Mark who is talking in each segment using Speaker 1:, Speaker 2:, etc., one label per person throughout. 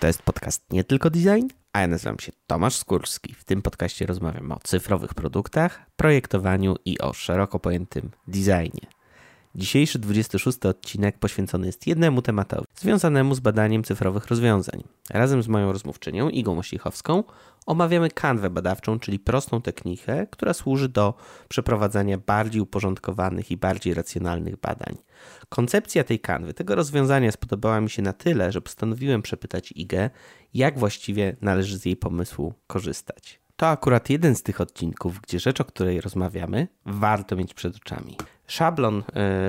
Speaker 1: To jest podcast Nie Tylko Design, a ja nazywam się Tomasz Skórski. W tym podcaście rozmawiam o cyfrowych produktach, projektowaniu i o szeroko pojętym designie. Dzisiejszy 26 odcinek poświęcony jest jednemu tematowi, związanemu z badaniem cyfrowych rozwiązań. Razem z moją rozmówczynią Igą Mościchowską omawiamy kanwę badawczą, czyli prostą technikę, która służy do przeprowadzania bardziej uporządkowanych i bardziej racjonalnych badań. Koncepcja tej kanwy, tego rozwiązania spodobała mi się na tyle, że postanowiłem przepytać Igę, jak właściwie należy z jej pomysłu korzystać. To akurat jeden z tych odcinków, gdzie rzecz, o której rozmawiamy, warto mieć przed oczami. Szablon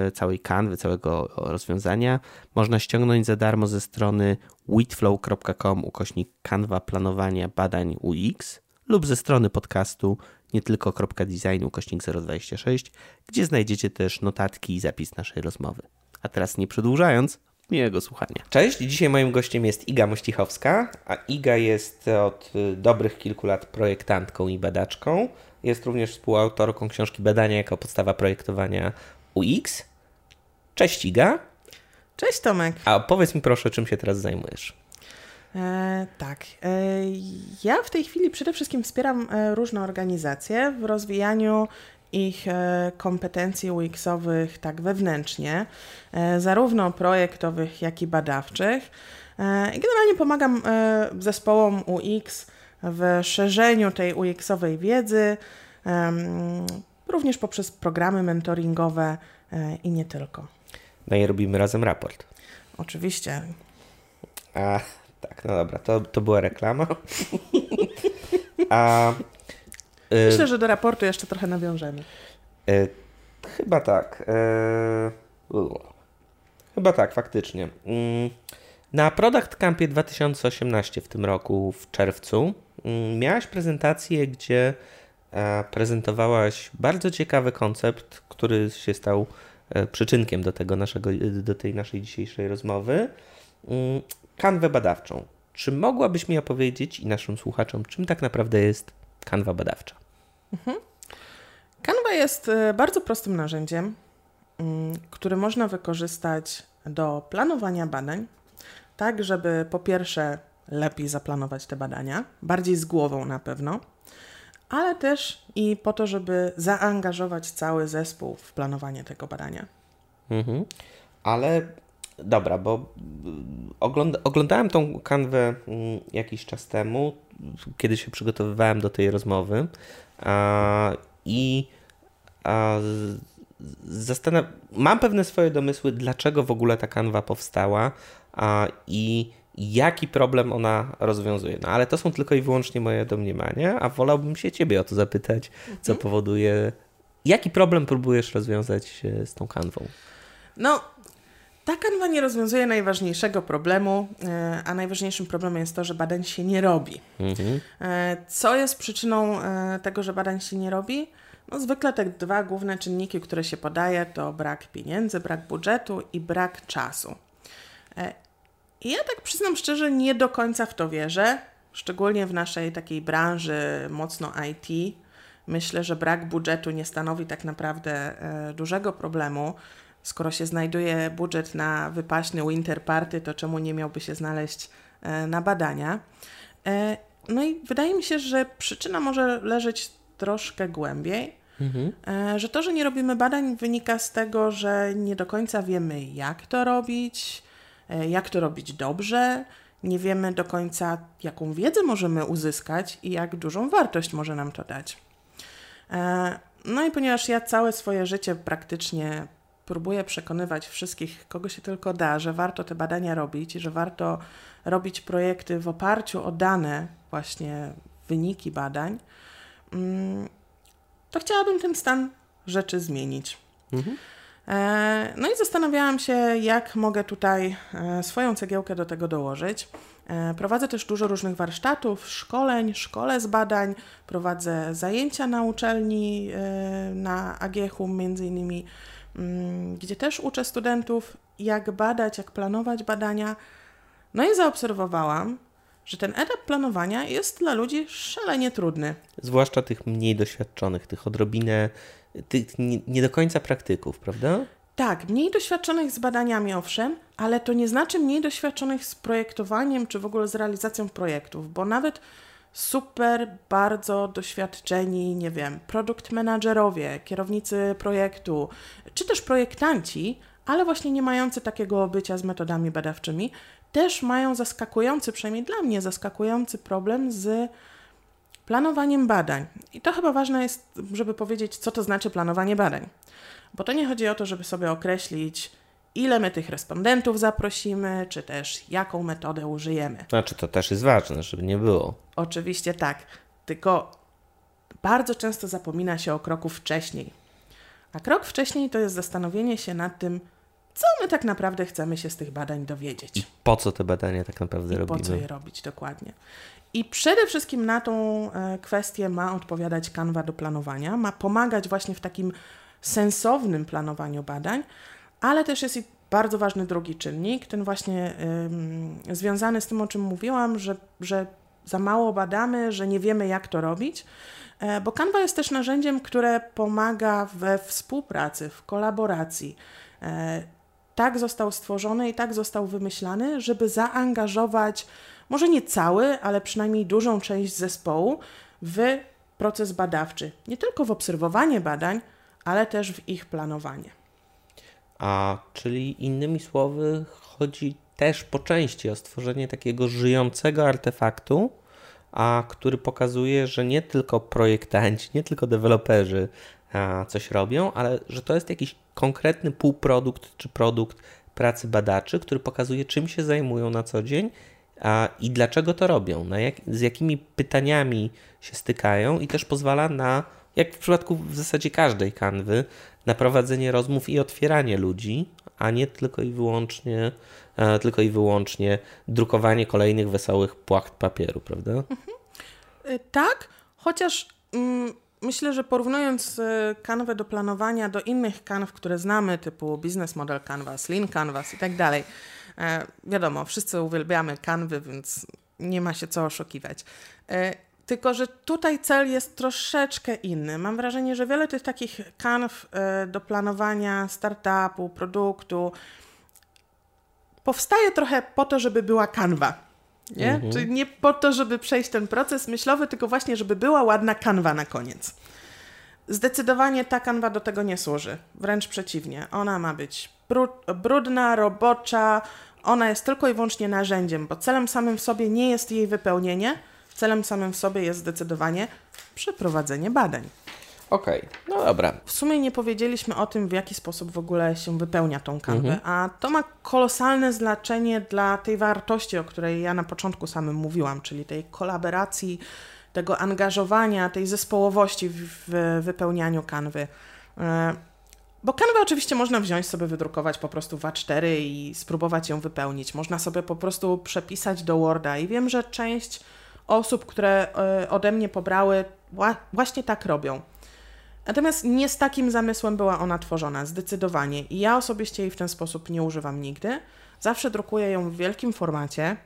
Speaker 1: y, całej kanwy, całego rozwiązania można ściągnąć za darmo ze strony witflow.com ukośnik kanwa planowania badań UX lub ze strony podcastu nie tylko.design ukośnik 026, gdzie znajdziecie też notatki i zapis naszej rozmowy. A teraz nie przedłużając, miłego słuchania. Cześć, dzisiaj moim gościem jest Iga Mościchowska, a Iga jest od y, dobrych kilku lat projektantką i badaczką. Jest również współautorką książki Badania jako podstawa projektowania UX. Cześć Iga.
Speaker 2: Cześć Tomek.
Speaker 1: A powiedz mi proszę, czym się teraz zajmujesz?
Speaker 2: E, tak. E, ja w tej chwili przede wszystkim wspieram e, różne organizacje w rozwijaniu ich e, kompetencji UX-owych tak wewnętrznie, e, zarówno projektowych, jak i badawczych. I generalnie pomagam zespołom UX w szerzeniu tej UX-owej wiedzy, również poprzez programy mentoringowe i nie tylko.
Speaker 1: No i robimy razem raport.
Speaker 2: Oczywiście.
Speaker 1: A, tak, no dobra, to, to była reklama.
Speaker 2: A Y, Myślę, że do raportu jeszcze trochę nawiążemy.
Speaker 1: Y, chyba tak. Y, chyba tak, faktycznie. Mm, na Product Campie 2018 w tym roku, w czerwcu, miałaś prezentację, gdzie e, prezentowałaś bardzo ciekawy koncept, który się stał e, przyczynkiem do, tego naszego, do tej naszej dzisiejszej rozmowy. Mm, kanwę badawczą. Czy mogłabyś mi opowiedzieć i naszym słuchaczom, czym tak naprawdę jest kanwa badawcza? Mhm.
Speaker 2: Canva jest e, bardzo prostym narzędziem, mm, które można wykorzystać do planowania badań, tak żeby po pierwsze lepiej zaplanować te badania, bardziej z głową na pewno, ale też i po to, żeby zaangażować cały zespół w planowanie tego badania.
Speaker 1: Mhm. Ale dobra, bo ogląda, oglądałem tą kanwę mm, jakiś czas temu, kiedy się przygotowywałem do tej rozmowy i zastanaw... mam pewne swoje domysły, dlaczego w ogóle ta kanwa powstała i jaki problem ona rozwiązuje. No ale to są tylko i wyłącznie moje domniemania, a wolałbym się ciebie o to zapytać, co mhm. powoduje, jaki problem próbujesz rozwiązać e, z tą kanwą?
Speaker 2: No, ta kanwa nie rozwiązuje najważniejszego problemu, e, a najważniejszym problemem jest to, że badań się nie robi. Mhm. E, co jest przyczyną tego, że badań się nie robi? No, zwykle te dwa główne czynniki, które się podaje, to brak pieniędzy, brak budżetu i brak czasu. I ja tak przyznam szczerze, nie do końca w to wierzę, szczególnie w naszej takiej branży mocno IT. Myślę, że brak budżetu nie stanowi tak naprawdę dużego problemu skoro się znajduje budżet na wypaśny winter party, to czemu nie miałby się znaleźć e, na badania? E, no i wydaje mi się, że przyczyna może leżeć troszkę głębiej, mhm. E, że to, że nie robimy badań, wynika z tego, że nie do końca wiemy, jak to robić, jak to robić dobrze. Nie wiemy do końca, jaką wiedzę możemy uzyskać i jak dużą wartość może nam to dać. No i ponieważ ja całe swoje życie praktycznie próbuję przekonywać wszystkich, kogo się tylko da, że warto te badania robić, że warto robić projekty w oparciu o dane, właśnie wyniki badań, mm, to chciałabym ten stan rzeczy zmienić. Mhm. E, no i zastanawiałam się, jak mogę tutaj e, swoją cegiełkę do tego dołożyć. E, prowadzę też dużo różnych warsztatów, szkoleń, szkole z badań, prowadzę zajęcia na uczelni na AGH-u między innymi Mm, gdzie też uczę studentów, jak badać, jak planować badania. No i zaobserwowałam, że ten etap planowania jest dla ludzi szalenie trudny.
Speaker 1: Zwłaszcza tych mniej doświadczonych, tych odrobinę, tych nie, nie do końca praktyków, prawda?
Speaker 2: tak, mniej doświadczonych z badaniami, owszem, ale to nie znaczy mniej doświadczonych z projektowaniem czy w ogóle z realizacją projektów, bo nawet super, bardzo doświadczeni, nie wiem, produkt menadżerowie, kierownicy projektu, czy też projektanci, ale właśnie nie mający takiego bycia z metodami badawczymi, też mają zaskakujący, przynajmniej dla mnie zaskakujący problem z planowaniem badań. I to chyba ważne jest, żeby powiedzieć, co to znaczy planowanie badań. Bo to nie chodzi o to, żeby sobie określić, ile my tych respondentów zaprosimy, czy też jaką metodę użyjemy.
Speaker 1: Znaczy, to też jest ważne, żeby nie było.
Speaker 2: Oczywiście tak, tylko bardzo często zapomina się o kroku wcześniej. A krok wcześniej to jest zastanowienie się nad tym, co my tak naprawdę chcemy się z tych badań dowiedzieć.
Speaker 1: I po co te badania tak naprawdę
Speaker 2: I
Speaker 1: robimy?
Speaker 2: po co je robić, dokładnie. I przede wszystkim na tą e, kwestię ma odpowiadać kanwa do planowania, ma pomagać właśnie w takim sensownym planowaniu badań, ale też jest i bardzo ważny drugi czynnik, ten właśnie ym, związany z tym, o czym mówiłam, że, że za mało badamy, że nie wiemy, jak to robić, e, bo Canva jest też narzędziem, które pomaga we współpracy, w kolaboracji. Tak został stworzony i tak został wymyślany, żeby zaangażować może nie cały, ale przynajmniej dużą część zespołu w proces badawczy. Nie tylko w obserwowanie badań, ale też w ich planowanie.
Speaker 1: A czyli innymi słowy, chodzi też po części o stworzenie takiego żyjącego artefaktu, a który pokazuje, że nie tylko projektanci, nie tylko deweloperzy coś robią, ale że to jest jakiś konkretny półprodukt czy produkt pracy badaczy, który pokazuje, czym się zajmują na co dzień a, i dlaczego to robią, na jak, z jakimi pytaniami się stykają i też pozwala na, jak w przypadku w zasadzie każdej kanwy, na prowadzenie rozmów i otwieranie ludzi, a nie tylko i wyłącznie, e, tylko i wyłącznie drukowanie kolejnych wesołych płacht papieru, prawda? Mhm.
Speaker 2: Tak, chociaż mm, myślę, że porównując y, kanwę do planowania do innych kanw, które znamy, typu Business Model Canvas, Lean Canvas i tak dalej, e, wiadomo, wszyscy uwielbiamy kanwy, więc nie ma się co oszukiwać. E, tylko, że tutaj cel jest troszeczkę inny. Mam wrażenie, że wiele tych takich kanw e, do planowania startupu, produktu powstaje trochę po to, żeby była kanwa. Nie? Mhm. Czyli nie po to, żeby przejść ten proces myślowy, tylko właśnie, żeby była ładna kanwa na koniec. Zdecydowanie ta kanwa do tego nie służy. Wręcz przeciwnie. Ona ma być brudna, robocza. Ona jest tylko i wyłącznie narzędziem, bo celem samym w sobie nie jest jej wypełnienie, Celem samym w sobie jest zdecydowanie przeprowadzenie badań.
Speaker 1: Okej, okay. no dobra.
Speaker 2: W sumie nie powiedzieliśmy o tym, w jaki sposób w ogóle się wypełnia tą kanwę, mhm. a to ma kolosalne znaczenie dla tej wartości, o której ja na początku samym mówiłam, czyli tej kolaboracji, tego angażowania, tej zespołowości w, wypełnianiu kanwy. E, bo kanwę oczywiście można wziąć sobie, wydrukować po prostu w A4 i spróbować ją wypełnić. Można sobie po prostu przepisać do Worda i wiem, że część osób, które e, ode mnie pobrały, właśnie tak robią. Natomiast nie z takim zamysłem była ona tworzona, zdecydowanie. I ja osobiście jej w ten sposób nie używam nigdy. Zawsze drukuję ją w wielkim formacie,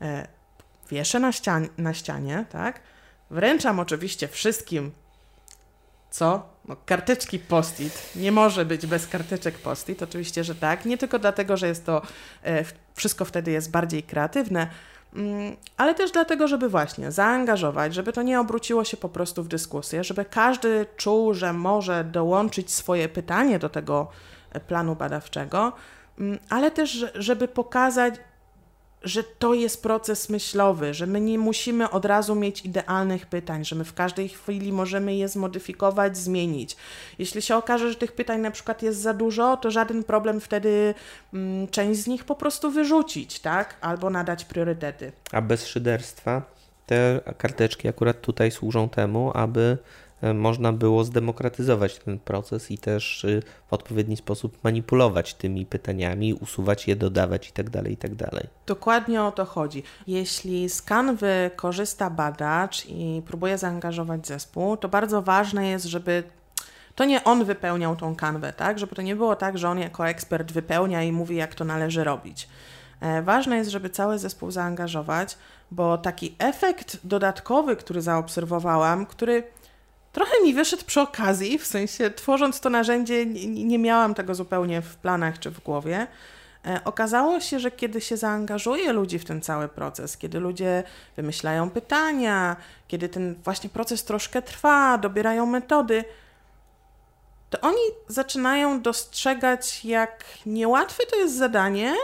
Speaker 2: e, wieszę na, ścian na ścianie, tak? Wręczam oczywiście wszystkim, co? No, karteczki post-it. Nie może być bez karteczek post-it, oczywiście, że tak. Nie tylko dlatego, że jest to, e, wszystko wtedy jest bardziej kreatywne, ale też dlatego, żeby właśnie zaangażować, żeby to nie obróciło się po prostu w dyskusję, żeby każdy czuł, że może dołączyć swoje pytanie do tego planu badawczego, mm, ale też, żeby pokazać, że to jest proces myślowy, że my nie musimy od razu mieć idealnych pytań, że my w każdej chwili możemy je zmodyfikować, zmienić. Jeśli się okaże, że tych pytań na przykład jest za dużo, to żaden problem wtedy mm, część z nich po prostu wyrzucić, tak? Albo nadać priorytety.
Speaker 1: A bez szyderstwa te karteczki akurat tutaj służą temu, aby można było zdemokratyzować ten proces i też y, w odpowiedni sposób manipulować tymi pytaniami, usuwać je, dodawać itd. Tak itd. Tak
Speaker 2: Dokładnie o to chodzi. Jeśli z kanwy korzysta badacz i próbuje zaangażować zespół, to bardzo ważne jest, żeby to nie on wypełniał tą kanwę, tak? Żeby to nie było tak, że on jako ekspert wypełnia i mówi, jak to należy robić. E, ważne jest, żeby cały zespół zaangażować, bo taki efekt dodatkowy, który zaobserwowałam, który trochę mi wyszedł przy okazji, w sensie tworząc to narzędzie, nie, nie miałam tego zupełnie w planach czy w głowie. E, okazało się, że kiedy się zaangażuje ludzi w ten cały proces, kiedy ludzie wymyślają pytania, kiedy ten właśnie proces troszkę trwa, dobierają metody, to oni zaczynają dostrzegać, jak niełatwe to jest zadanie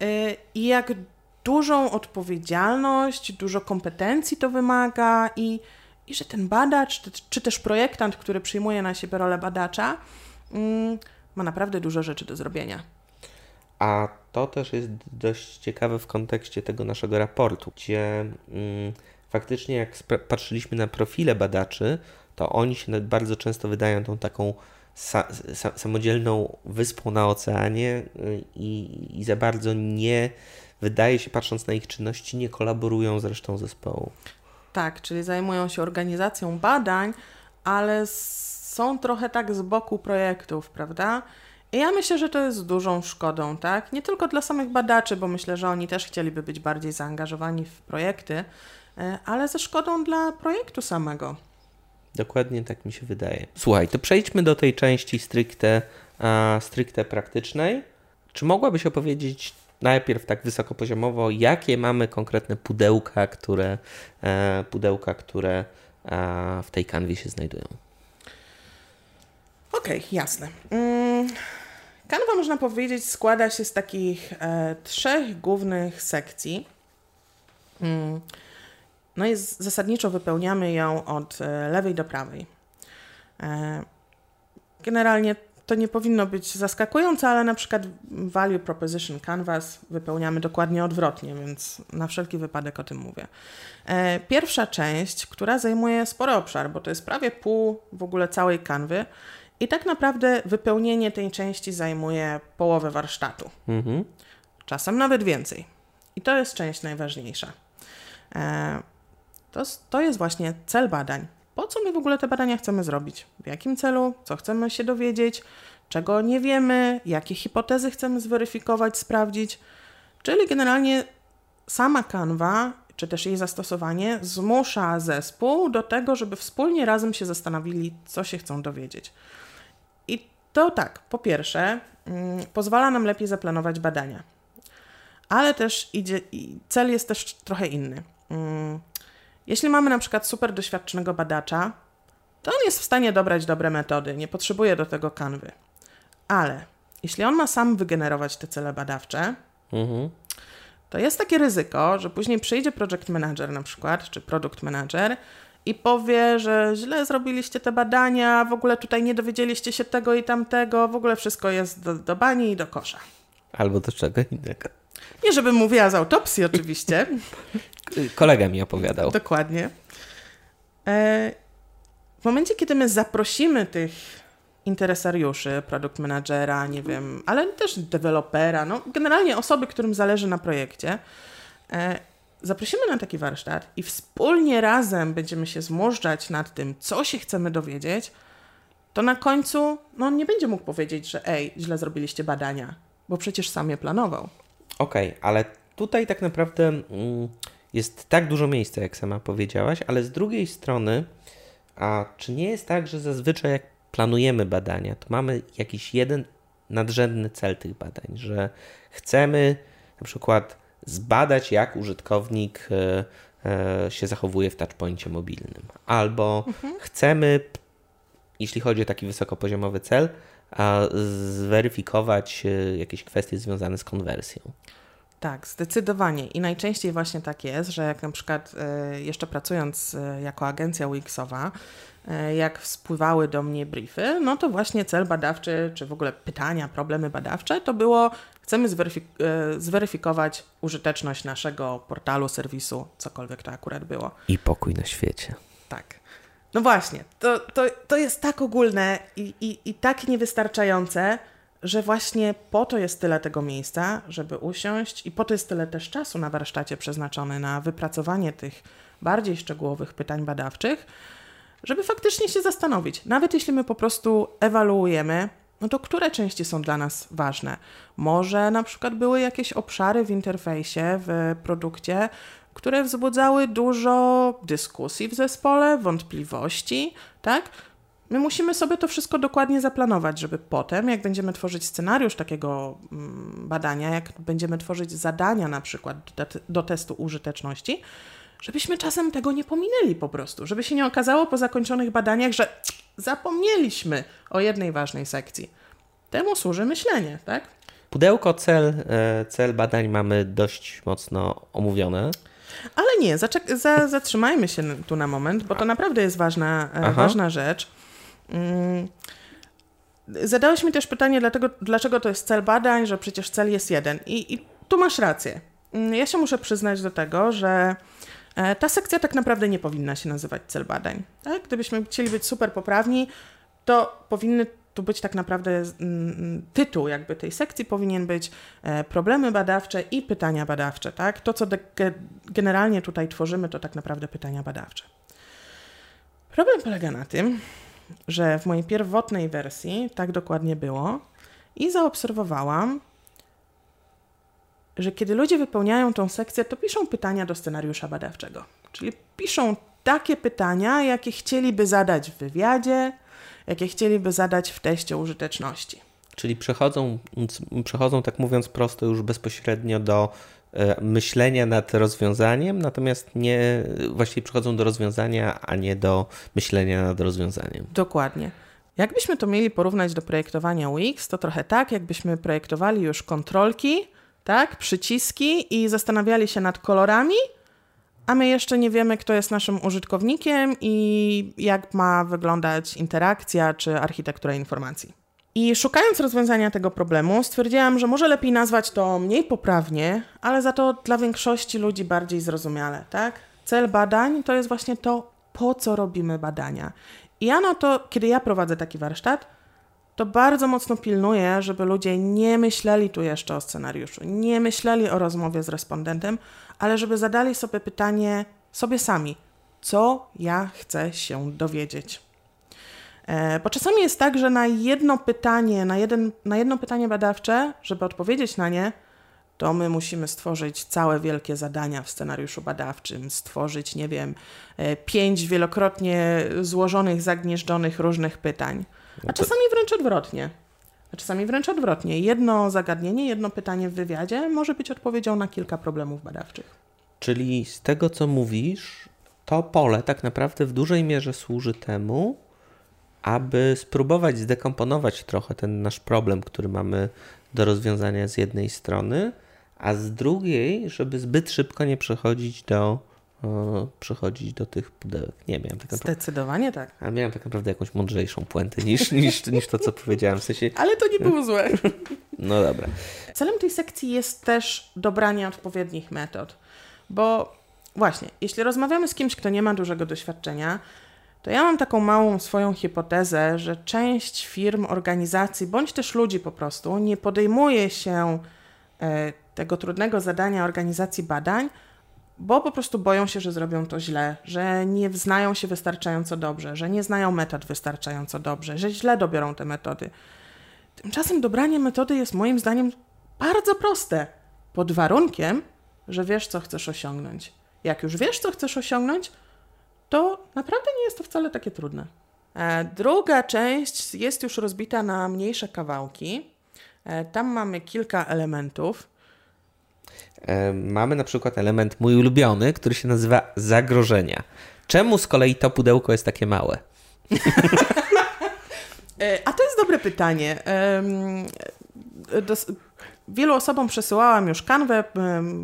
Speaker 2: e, i jak dużą odpowiedzialność, dużo kompetencji to wymaga i, i że ten badacz, czy też projektant, który przyjmuje na siebie rolę badacza, mm, ma naprawdę dużo rzeczy do zrobienia.
Speaker 1: A to też jest dość ciekawe w kontekście tego naszego raportu, gdzie mm, faktycznie jak patrzyliśmy na profile badaczy, to oni się bardzo często wydają tą taką sa sa samodzielną wyspą na oceanie y, i, i za bardzo nie, wydaje się, patrząc na ich czynności, nie kolaborują z resztą zespołu.
Speaker 2: Tak, czyli zajmują się organizacją badań, ale są trochę tak z boku projektów, prawda? I ja myślę, że to jest dużą szkodą, tak? Nie tylko dla samych badaczy, bo myślę, że oni też chcieliby być bardziej zaangażowani w projekty, e, ale ze szkodą dla projektu samego.
Speaker 1: Dokładnie tak mi się wydaje. Słuchaj, to przejdźmy do tej części stricte, stricte praktycznej. Czy mogłabyś opowiedzieć najpierw tak wysokopoziomowo, jakie mamy konkretne pudełka, które, uh, pudełka, które uh, w tej kanwie się znajdują?
Speaker 2: Okej, okay, jasne. Mm, kanwa, można powiedzieć, składa się z takich e, trzech głównych sekcji. Mm, no i zasadniczo wypełniamy ją od e, lewej do prawej. E, generalnie to nie powinno być zaskakujące, ale na przykład Value Proposition Canvas wypełniamy dokładnie odwrotnie, więc na wszelki wypadek o tym mówię. E, pierwsza część, która zajmuje spory obszar, bo to jest prawie pół w ogóle całej kanwy, i tak naprawdę wypełnienie tej części zajmuje połowę warsztatu. Mhm. Czasem nawet więcej. I to jest część najważniejsza. E, to, to jest właśnie cel badań. Po co my w ogóle te badania chcemy zrobić? W jakim celu? Co chcemy się dowiedzieć? Czego nie wiemy? Jakie hipotezy chcemy zweryfikować, sprawdzić? Czyli generalnie sama kanwa, czy też jej zastosowanie zmusza zespół do tego, żeby wspólnie razem się zastanowili, co się chcą dowiedzieć. To tak, po pierwsze, mm, pozwala nam lepiej zaplanować badania, ale też idzie, cel jest też trochę inny. Mm, jeśli mamy na przykład super doświadczonego badacza, to on jest w stanie dobrać dobre metody, nie potrzebuje do tego kanwy. Ale jeśli on ma sam wygenerować te cele badawcze, mhm. to jest takie ryzyko, że później przyjdzie project manager na przykład, czy product manager i powie, że źle zrobiliście te badania, w ogóle tutaj nie dowiedzieliście się tego i tamtego, w ogóle wszystko jest do, do bani i do kosza.
Speaker 1: Albo do czego innego.
Speaker 2: Nie, żebym mówiła z autopsji oczywiście.
Speaker 1: Kolega mi opowiadał.
Speaker 2: Dokładnie. E, w momencie, kiedy my zaprosimy tych interesariuszy, produkt managera, nie wiem, ale też dewelopera, no generalnie osoby, którym zależy na projekcie, e, zaprosimy na taki warsztat i wspólnie razem będziemy się zmożdżać nad tym, co się chcemy dowiedzieć, to na końcu no, on nie będzie mógł powiedzieć, że ej, źle zrobiliście badania, bo przecież sam je planował.
Speaker 1: Okej, okay, ale tutaj tak naprawdę mm, jest tak dużo miejsca, jak sama powiedziałaś, ale z drugiej strony, a czy nie jest tak, że zazwyczaj jak planujemy badania, to mamy jakiś jeden nadrzędny cel tych badań, że chcemy na przykład zbadać, jak użytkownik e, e, się zachowuje w touchpoincie mobilnym. Albo mhm. chcemy, jeśli chodzi o taki wysokopoziomowy cel, zweryfikować e, jakieś kwestie związane z konwersją.
Speaker 2: Tak, zdecydowanie. I najczęściej właśnie tak jest, że jak na przykład jeszcze pracując jako agencja Wixowa, jak spływały do mnie briefy, no to właśnie cel badawczy, czy w ogóle pytania, problemy badawcze, to było Chcemy zweryfik- e, zweryfikować użyteczność naszego portalu, serwisu, cokolwiek to akurat było.
Speaker 1: I pokój na świecie.
Speaker 2: Tak. No właśnie, to, to, to jest tak ogólne i, i, i tak niewystarczające, że właśnie po to jest tyle tego miejsca, żeby usiąść, i po to jest tyle też czasu na warsztacie przeznaczony na wypracowanie tych bardziej szczegółowych pytań badawczych, żeby faktycznie się zastanowić. Nawet jeśli my po prostu ewaluujemy, no to które części są dla nas ważne? Może na przykład były jakieś obszary w interfejsie, w produkcie, które wzbudzały dużo dyskusji w zespole, wątpliwości, tak? My musimy sobie to wszystko dokładnie zaplanować, żeby potem, jak będziemy tworzyć scenariusz takiego mm, badania, jak będziemy tworzyć zadania na przykład do, do testu użyteczności, żebyśmy czasem tego nie pominęli po prostu, żeby się nie okazało po zakończonych badaniach, że zapomnieliśmy o jednej ważnej sekcji. Temu służy myślenie, tak?
Speaker 1: Pudełko cel, e, cel badań mamy dość mocno omówione.
Speaker 2: Ale nie, za, zatrzymajmy się tu na moment, bo to naprawdę jest ważna, e, ważna rzecz. Mm. Zadałeś mi też pytanie, dlatego, dlaczego to jest cel badań, że przecież cel jest jeden. I, I tu masz rację. Mm, ja się muszę przyznać do tego, że e, ta sekcja tak naprawdę nie powinna się nazywać cel badań. Tak? Gdybyśmy chcieli być super poprawni, to powinny tu być tak naprawdę mm, mm, tytuł jakby tej sekcji powinien być e, problemy badawcze i pytania badawcze, tak? To, co generalnie tutaj tworzymy, to tak naprawdę pytania badawcze. Problem polega na tym, że w mojej pierwotnej wersji tak dokładnie było i zaobserwowałam, że kiedy ludzie wypełniają tą sekcję, to piszą pytania do scenariusza badawczego. Czyli piszą takie pytania, jakie chcieliby zadać w wywiadzie, jakie chcieliby zadać w teście użyteczności.
Speaker 1: Czyli przechodzą, przechodzą, tak mówiąc prosto, już bezpośrednio do e, myślenia nad rozwiązaniem, natomiast nie właściwie przechodzą do rozwiązania, a nie do myślenia nad rozwiązaniem.
Speaker 2: Dokładnie. Jakbyśmy to mieli porównać do projektowania UX, to trochę tak, jakbyśmy projektowali już kontrolki, tak, przyciski i zastanawiali się nad kolorami, a my jeszcze nie wiemy, kto jest naszym użytkownikiem i jak ma wyglądać interakcja czy architektura informacji. I szukając rozwiązania tego problemu, stwierdziłam, że może lepiej nazwać to mniej poprawnie, ale za to dla większości ludzi bardziej zrozumiale, tak? Cel badań to jest właśnie to, po co robimy badania. I ja na to, kiedy ja prowadzę taki warsztat, to bardzo mocno pilnuję, żeby ludzie nie myśleli tu jeszcze o scenariuszu, nie myśleli o rozmowie z respondentem, ale żeby zadali sobie pytanie sobie sami, co ja chcę się dowiedzieć. E, bo czasami jest tak, że na jedno pytanie, na, jeden, na jedno pytanie badawcze, żeby odpowiedzieć na nie, to my musimy stworzyć całe wielkie zadania w scenariuszu badawczym, stworzyć, nie wiem, e, pięć wielokrotnie złożonych, zagnieżdżonych różnych pytań. A czasami wręcz odwrotnie. A czasami wręcz odwrotnie. Jedno zagadnienie, jedno pytanie w wywiadzie może być odpowiedzią na kilka problemów badawczych.
Speaker 1: Czyli z tego, co mówisz, to pole tak naprawdę w dużej mierze służy temu, aby spróbować zdekomponować trochę ten nasz problem, który mamy do rozwiązania z jednej strony, a z drugiej, żeby zbyt szybko nie przechodzić do przechodzić do tych pudełek. Nie, miałem tak
Speaker 2: naprawdę... Zdecydowanie tak.
Speaker 1: Ale miałem tak naprawdę jakąś mądrzejszą puentę niż, niż, niż to, co powiedziałem. W sensie...
Speaker 2: Ale to nie było złe.
Speaker 1: No dobra.
Speaker 2: Celem tej sekcji jest też dobranie odpowiednich metod, bo właśnie, jeśli rozmawiamy z kimś, kto nie ma dużego doświadczenia, to ja mam taką małą swoją hipotezę, że część firm, organizacji, bądź też ludzi po prostu nie podejmuje się e, tego trudnego zadania organizacji badań, bo po prostu boją się, że zrobią to źle, że nie znają się wystarczająco dobrze, że nie znają metod wystarczająco dobrze, że źle dobiorą te metody. Tymczasem dobranie metody jest moim zdaniem bardzo proste, pod warunkiem, że wiesz, co chcesz osiągnąć. Jak już wiesz, co chcesz osiągnąć, to naprawdę nie jest to wcale takie trudne. E, druga część jest już rozbita na mniejsze kawałki. E, tam mamy kilka elementów.
Speaker 1: Mamy na przykład element mój ulubiony, który się nazywa zagrożenia. Czemu z kolei to pudełko jest takie małe?
Speaker 2: E, a to jest dobre pytanie. Wielu osobom przesyłałam już kanwę,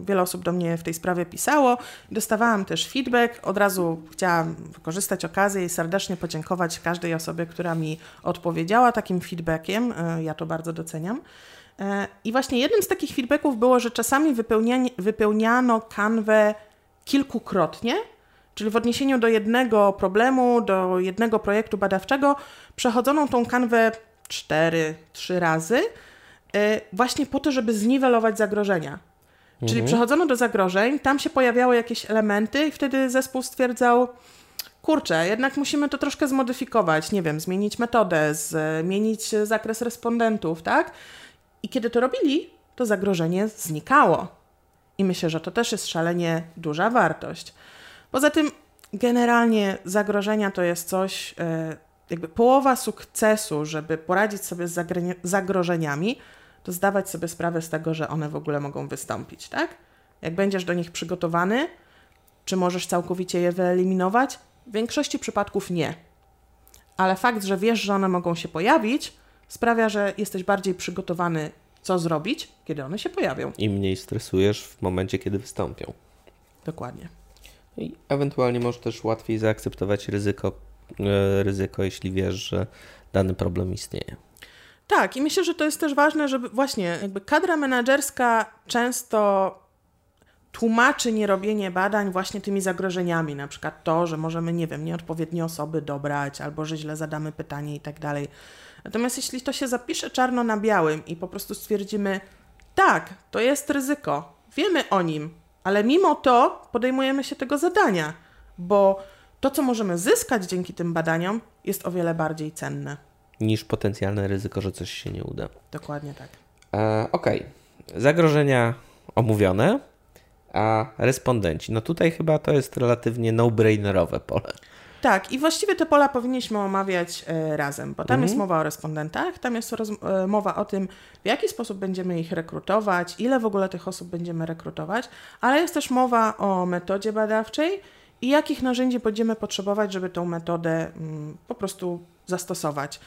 Speaker 2: wiele osób do mnie w tej sprawie pisało. Dostawałam też feedback. Od razu chciałam wykorzystać okazję i serdecznie podziękować każdej osobie, która mi odpowiedziała takim feedbackiem. E, ja to bardzo doceniam. I właśnie jednym z takich feedbacków było, że czasami wypełniano kanwę kilkukrotnie, czyli w odniesieniu do jednego problemu, do jednego projektu badawczego, przechodzono tą kanwę cztery, trzy razy, e, właśnie po to, żeby zniwelować zagrożenia. Czyli mhm. przechodzono do zagrożeń, tam się pojawiały jakieś elementy, i wtedy zespół stwierdzał, kurczę, jednak musimy to troszkę zmodyfikować, nie wiem, zmienić metodę, zmienić zakres respondentów, tak? I kiedy to robili, to zagrożenie znikało. I myślę, że to też jest szalenie duża wartość. Poza tym, generalnie zagrożenia to jest coś, e, jakby połowa sukcesu, żeby poradzić sobie z zagrożeniami, to zdawać sobie sprawę z tego, że one w ogóle mogą wystąpić, tak? Jak będziesz do nich przygotowany, czy możesz całkowicie je wyeliminować? W większości przypadków nie. Ale fakt, że wiesz, że one mogą się pojawić, sprawia, że jesteś bardziej przygotowany, co zrobić, kiedy one się pojawią.
Speaker 1: I mniej stresujesz w momencie, kiedy wystąpią.
Speaker 2: Dokładnie.
Speaker 1: I ewentualnie możesz też łatwiej zaakceptować ryzyko, e, ryzyko, jeśli wiesz, że dany problem istnieje.
Speaker 2: Tak, i myślę, że to jest też ważne, żeby właśnie jakby kadra menedżerska często tłumaczy nierobienie badań właśnie tymi zagrożeniami, na przykład to, że możemy, nie wiem, nieodpowiednie osoby dobrać, albo że źle zadamy pytanie i tak dalej. Natomiast jeśli to się zapisze czarno na białym i po prostu stwierdzimy, tak, to jest ryzyko, wiemy o nim, ale mimo to podejmujemy się tego zadania, bo to, co możemy zyskać dzięki tym badaniom, jest o wiele bardziej cenne.
Speaker 1: Niż potencjalne ryzyko, że coś się nie uda.
Speaker 2: Dokładnie tak.
Speaker 1: E, Okej. Okay. Zagrożenia omówione, a respondenci. No tutaj chyba to jest relatywnie no-brainerowe pole.
Speaker 2: Tak, i właściwie te pola powinniśmy omawiać e, razem, bo tam mhm. jest mowa o respondentach, tam jest roz, e, mowa o tym, w jaki sposób będziemy ich rekrutować, ile w ogóle tych osób będziemy rekrutować, ale jest też mowa o metodzie badawczej i jakich narzędzi będziemy potrzebować, żeby tą metodę mm, po prostu zastosować.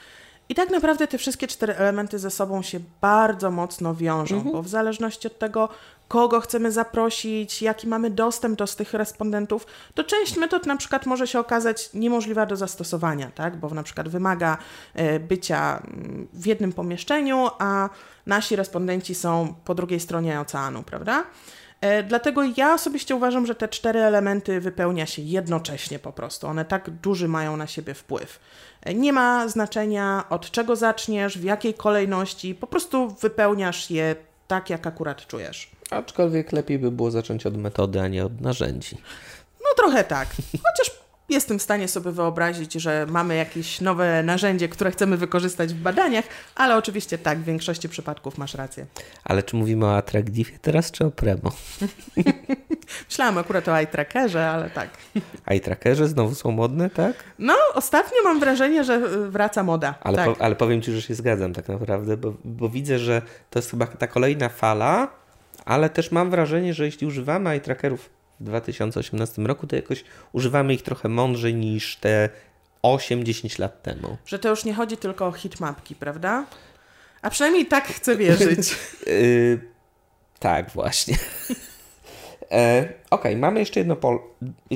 Speaker 2: I tak naprawdę te wszystkie cztery elementy ze sobą się bardzo mocno wiążą, mhm. bo w zależności od tego, kogo chcemy zaprosić, jaki mamy dostęp do tych respondentów, to część metod na przykład może się okazać niemożliwa do zastosowania, tak? bo na przykład wymaga e, bycia mm, w jednym pomieszczeniu, a nasi respondenci są po drugiej stronie oceanu, prawda? E, dlatego ja osobiście uważam, że te cztery elementy wypełnia się jednocześnie po prostu. One tak duży mają na siebie wpływ. E, nie ma znaczenia od czego zaczniesz, w jakiej kolejności, po prostu wypełniasz je tak, jak akurat czujesz.
Speaker 1: Aczkolwiek lepiej by było zacząć od metody, a nie od narzędzi.
Speaker 2: No trochę tak. Chociaż jestem w stanie sobie wyobrazić, że mamy jakieś nowe narzędzie, które chcemy wykorzystać w badaniach, ale oczywiście tak, w większości przypadków masz rację.
Speaker 1: Ale czy mówimy o Attractive teraz, czy o Premo?
Speaker 2: Myślałam akurat o iTrackerze, ale tak.
Speaker 1: iTrackerze znowu są modne, tak?
Speaker 2: No, ostatnio mam wrażenie, że wraca moda.
Speaker 1: Ale,
Speaker 2: tak.
Speaker 1: po, ale powiem Ci, że się zgadzam tak naprawdę, bo, bo widzę, że to jest chyba ta kolejna fala, ale też mam wrażenie, że jeśli używamy iTrackerów w 2018 roku, to jakoś używamy ich trochę mądrzej niż te 8-10 lat temu.
Speaker 2: Że to już nie chodzi tylko o hitmapki, prawda? A przynajmniej tak chcę wierzyć.
Speaker 1: yy, tak, właśnie. e, Okej, okay, mamy jeszcze jedno pole.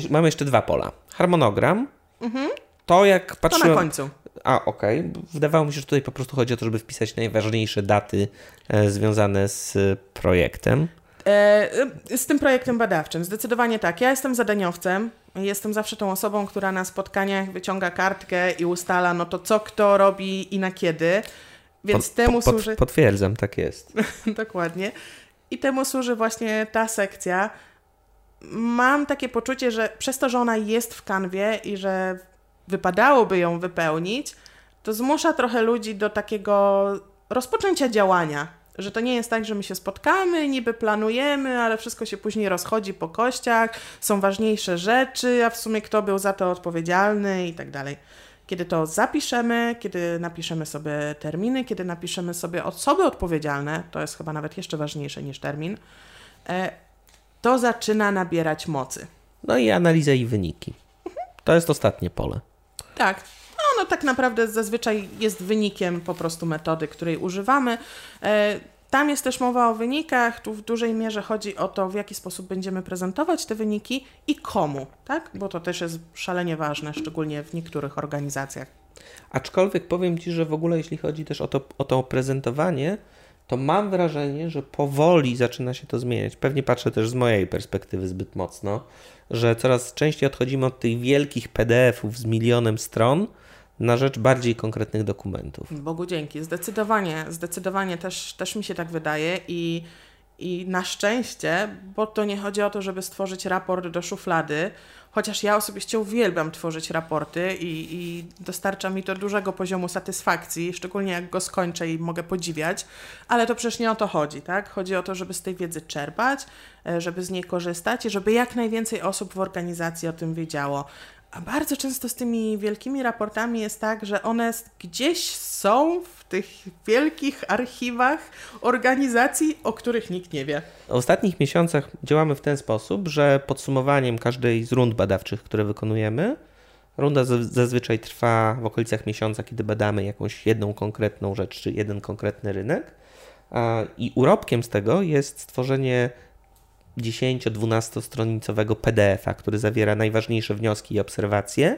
Speaker 1: Mamy jeszcze dwa pola. Harmonogram. Mhm. To jak patrzyłem...
Speaker 2: To na końcu.
Speaker 1: A, okej. Okay. Wydawało mi się, że tutaj po prostu chodzi o to, żeby wpisać najważniejsze daty e, związane z projektem.
Speaker 2: E, z tym projektem badawczym, zdecydowanie tak. Ja jestem zadaniowcem, jestem zawsze tą osobą, która na spotkaniach wyciąga kartkę i ustala, no to co kto robi i na kiedy. Więc pod, temu pod, służy.
Speaker 1: Potwierdzam, tak jest.
Speaker 2: Dokładnie. I temu służy właśnie ta sekcja. Mam takie poczucie, że przez to, że ona jest w kanwie i że wypadałoby ją wypełnić, to zmusza trochę ludzi do takiego rozpoczęcia działania że to nie jest tak, że my się spotkamy, niby planujemy, ale wszystko się później rozchodzi po kościach, są ważniejsze rzeczy, a w sumie kto był za to odpowiedzialny i tak dalej. Kiedy to zapiszemy, kiedy napiszemy sobie terminy, kiedy napiszemy sobie osoby odpowiedzialne, to jest chyba nawet jeszcze ważniejsze niż termin, e, to zaczyna nabierać mocy.
Speaker 1: No i analiza i wyniki. To jest ostatnie pole.
Speaker 2: Tak, no tak naprawdę zazwyczaj jest wynikiem po prostu metody, której używamy. E, tam jest też mowa o wynikach, tu w dużej mierze chodzi o to, w jaki sposób będziemy prezentować te wyniki i komu, tak? Bo to też jest szalenie ważne, szczególnie w niektórych organizacjach.
Speaker 1: Aczkolwiek powiem Ci, że w ogóle jeśli chodzi też o to, o to prezentowanie, to mam wrażenie, że powoli zaczyna się to zmieniać. Pewnie patrzę też z mojej perspektywy zbyt mocno, że coraz częściej odchodzimy od tych wielkich PDF-ów z milionem stron na rzecz bardziej konkretnych dokumentów.
Speaker 2: Bogu dzięki, zdecydowanie, zdecydowanie też, też mi się tak wydaje i, I na szczęście, bo to nie chodzi o to, żeby stworzyć raport do szuflady, chociaż ja osobiście uwielbiam tworzyć raporty i, i dostarcza mi to dużego poziomu satysfakcji, szczególnie jak go skończę i mogę podziwiać, ale to przecież nie o to chodzi, tak? Chodzi o to, żeby z tej wiedzy czerpać, e, żeby z niej korzystać i żeby jak najwięcej osób w organizacji o tym wiedziało. A bardzo często z tymi wielkimi raportami jest tak, że one gdzieś są w tych wielkich archiwach organizacji, o których nikt nie wie.
Speaker 1: W ostatnich miesiącach działamy w ten sposób, że podsumowaniem każdej z rund badawczych, które wykonujemy, runda zazwyczaj trwa w okolicach miesiąca, kiedy badamy jakąś jedną konkretną rzecz czy jeden konkretny rynek. I urobkiem z tego jest stworzenie 10-12 stronicowego PDF-a, który zawiera najważniejsze wnioski i obserwacje,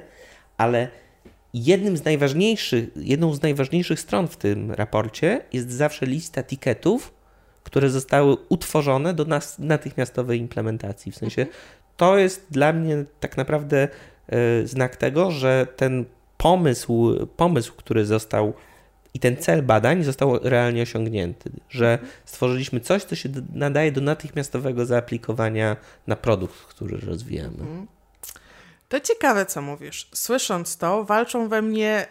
Speaker 1: ale jednym z najważniejszych, jedną z najważniejszych stron w tym raporcie jest zawsze lista tiketów, które zostały utworzone do nas, natychmiastowej implementacji. W sensie to jest dla mnie tak naprawdę y, znak tego, że ten pomysł, pomysł, który został i ten cel badań został realnie osiągnięty, że stworzyliśmy coś, co się nadaje do natychmiastowego zaaplikowania na produkt, który rozwijamy. Mhm.
Speaker 2: To ciekawe, co mówisz. Słysząc to, walczą we mnie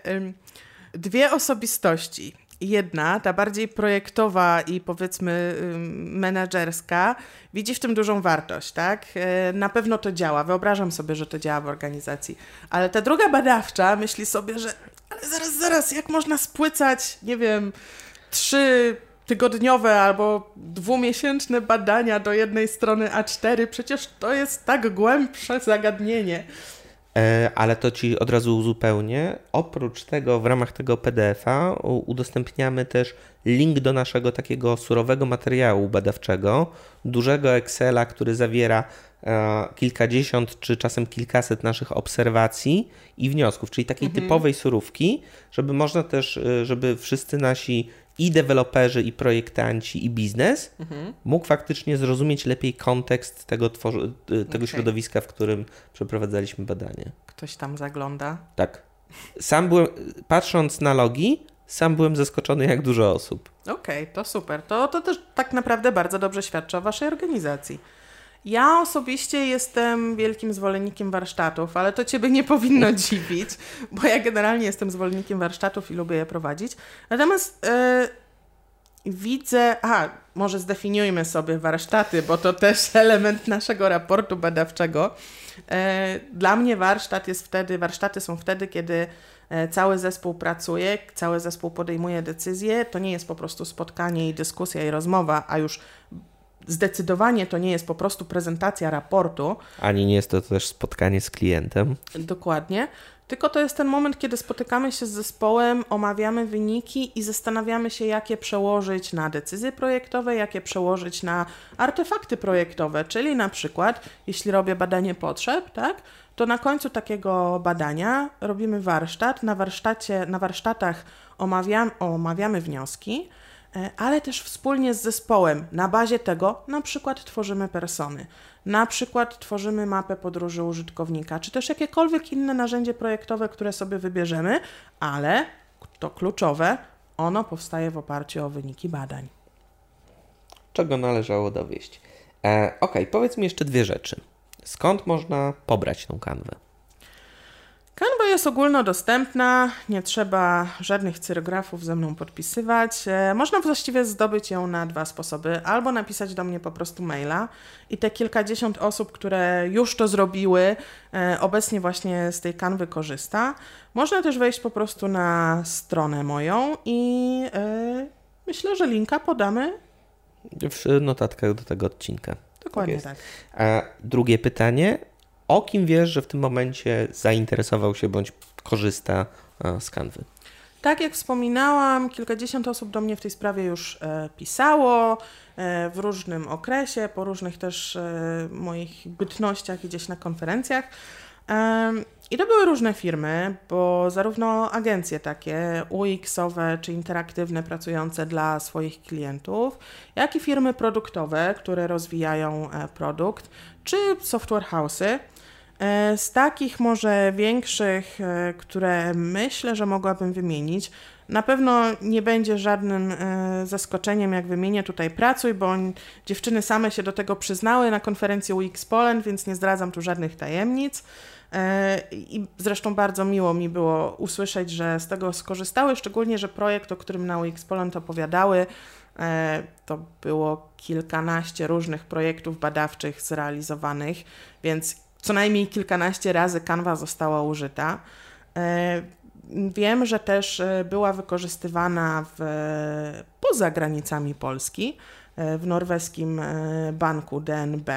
Speaker 2: dwie osobistości. Jedna, ta bardziej projektowa i powiedzmy menedżerska, widzi w tym dużą wartość, tak? Yy, na pewno to działa. Wyobrażam sobie, że to działa w organizacji. Ale ta druga badawcza myśli sobie, że ale zaraz, zaraz, jak można spłycać, nie wiem, trzy tygodniowe albo dwumiesięczne badania do jednej strony A4? Przecież to jest tak głębsze zagadnienie.
Speaker 1: E, ale to ci od razu uzupełnię. Oprócz tego, w ramach tego PDF-a udostępniamy też link do naszego takiego surowego materiału badawczego, dużego Excela, który zawiera e, kilkadziesiąt czy czasem kilkaset naszych obserwacji i wniosków, czyli takiej mhm. typowej surówki, żeby można też, e, żeby wszyscy nasi i deweloperzy, i projektanci, i biznes mhm. mógł faktycznie zrozumieć lepiej kontekst tego, tego okay. środowiska, w którym przeprowadzaliśmy badanie.
Speaker 2: Ktoś tam zagląda?
Speaker 1: Tak. Sam byłem, patrząc na logi, sam byłem zaskoczony, jak dużo osób.
Speaker 2: Okej, okay, to super. To, to też tak naprawdę bardzo dobrze świadczy o Waszej organizacji. Ja osobiście jestem wielkim zwolennikiem warsztatów, ale to Ciebie nie powinno dziwić, bo ja generalnie jestem zwolennikiem warsztatów i lubię je prowadzić. Natomiast yy, widzę, aha, może zdefiniujmy sobie warsztaty, bo to też element naszego raportu badawczego. Yy, dla mnie warsztat jest wtedy, warsztaty są wtedy, kiedy e, cały zespół pracuje, cały zespół podejmuje decyzje. To nie jest po prostu spotkanie i dyskusja i rozmowa, a już zdecydowanie to nie jest po prostu prezentacja raportu.
Speaker 1: Ani nie jest to też spotkanie z klientem.
Speaker 2: Dokładnie. Tylko to jest ten moment, kiedy spotykamy się z zespołem, omawiamy wyniki i zastanawiamy się, jakie przełożyć na decyzje projektowe, jakie przełożyć na artefakty projektowe. Czyli na przykład, jeśli robię badanie potrzeb, tak, to na końcu takiego badania robimy warsztat. Na, warsztacie, na warsztatach omawiam, omawiamy wnioski ale też wspólnie z zespołem. Na bazie tego na przykład tworzymy persony, na przykład tworzymy mapę podróży użytkownika, czy też jakiekolwiek inne narzędzie projektowe, które sobie wybierzemy, ale to kluczowe, ono powstaje w oparciu o wyniki badań.
Speaker 1: Czego należało dowieść? E, ok, powiedz mi jeszcze dwie rzeczy. Skąd można pobrać tą kanwę?
Speaker 2: Jest ogólnodostępna, nie trzeba żadnych cyrografów ze mną podpisywać. E, można właściwie zdobyć ją na dwa sposoby. Albo napisać do mnie po prostu maila i te kilkadziesiąt osób, które już to zrobiły, e, obecnie właśnie z tej kanwy korzysta. Można też wejść po prostu na stronę moją i e, myślę, że linka podamy
Speaker 1: w notatkach do tego odcinka.
Speaker 2: Dokładnie tak. tak.
Speaker 1: A drugie pytanie o kim wiesz, że w tym momencie zainteresował się bądź korzysta z kanwy?
Speaker 2: Tak jak wspominałam, kilkadziesiąt osób do mnie w tej sprawie już e, pisało e, w różnym okresie, po różnych też e, moich bytnościach gdzieś na konferencjach. I to były różne firmy, bo zarówno agencje takie UX-owe czy interaktywne pracujące dla swoich klientów, jak i firmy produktowe, które rozwijają produkt, czy software house'y. E, z takich może większych, e, które myślę, że mogłabym wymienić, na pewno nie będzie żadnym e, zaskoczeniem, jak wymienię tutaj Pracuj, bo dziewczyny same się do tego przyznały na konferencji UX Poland, więc nie zdradzam tu żadnych tajemnic. I zresztą bardzo miło mi było usłyszeć, że z tego skorzystały, szczególnie, że projekt, o którym na UX Poland opowiadały, to było kilkanaście różnych projektów badawczych zrealizowanych, więc co najmniej kilkanaście razy kanwa została użyta. E, wiem, że też e, była wykorzystywana w, poza granicami Polski, e, w norweskim banku DNB.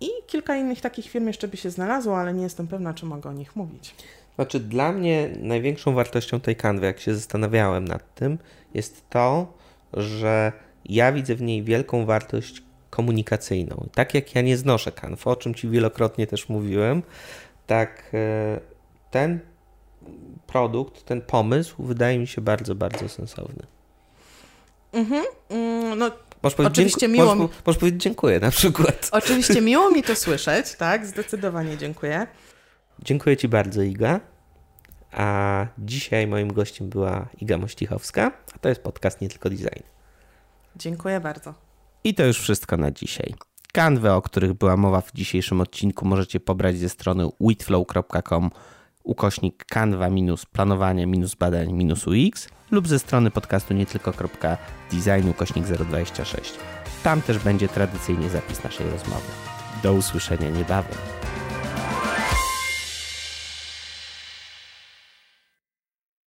Speaker 2: I kilka innych takich firm jeszcze by się znalazło, ale nie jestem pewna, czy mogę o nich mówić.
Speaker 1: Znaczy, dla mnie największą wartością tej kanwy, jak się zastanawiałem nad tym, jest to, że ja widzę w niej wielką wartość komunikacyjną. Tak jak ja nie znoszę kanw, o czym Ci wielokrotnie też mówiłem, tak e, ten produkt, ten pomysł wydaje mi się bardzo, bardzo sensowny.
Speaker 2: Mhm. Mm, no, oczywiście miło
Speaker 1: możesz, możesz powiedzieć dziękuję na przykład.
Speaker 2: Oczywiście miło mi to słyszeć, tak? Zdecydowanie dziękuję.
Speaker 1: Dziękuję Ci bardzo, Iga. A dzisiaj moim gościem była Iga Mościchowska, a to jest podcast Nie Tylko Design.
Speaker 2: Dziękuję bardzo.
Speaker 1: I to już wszystko na dzisiaj. Kanwy, o których była mowa w dzisiejszym odcinku, możecie pobrać ze strony witflow.com ukośnik kanwa minus planowanie minus badań minus UX lub ze strony podcastu nie tylko.design ukośnik 026. Tam też będzie tradycyjnie zapis naszej rozmowy. Do usłyszenia niebawem.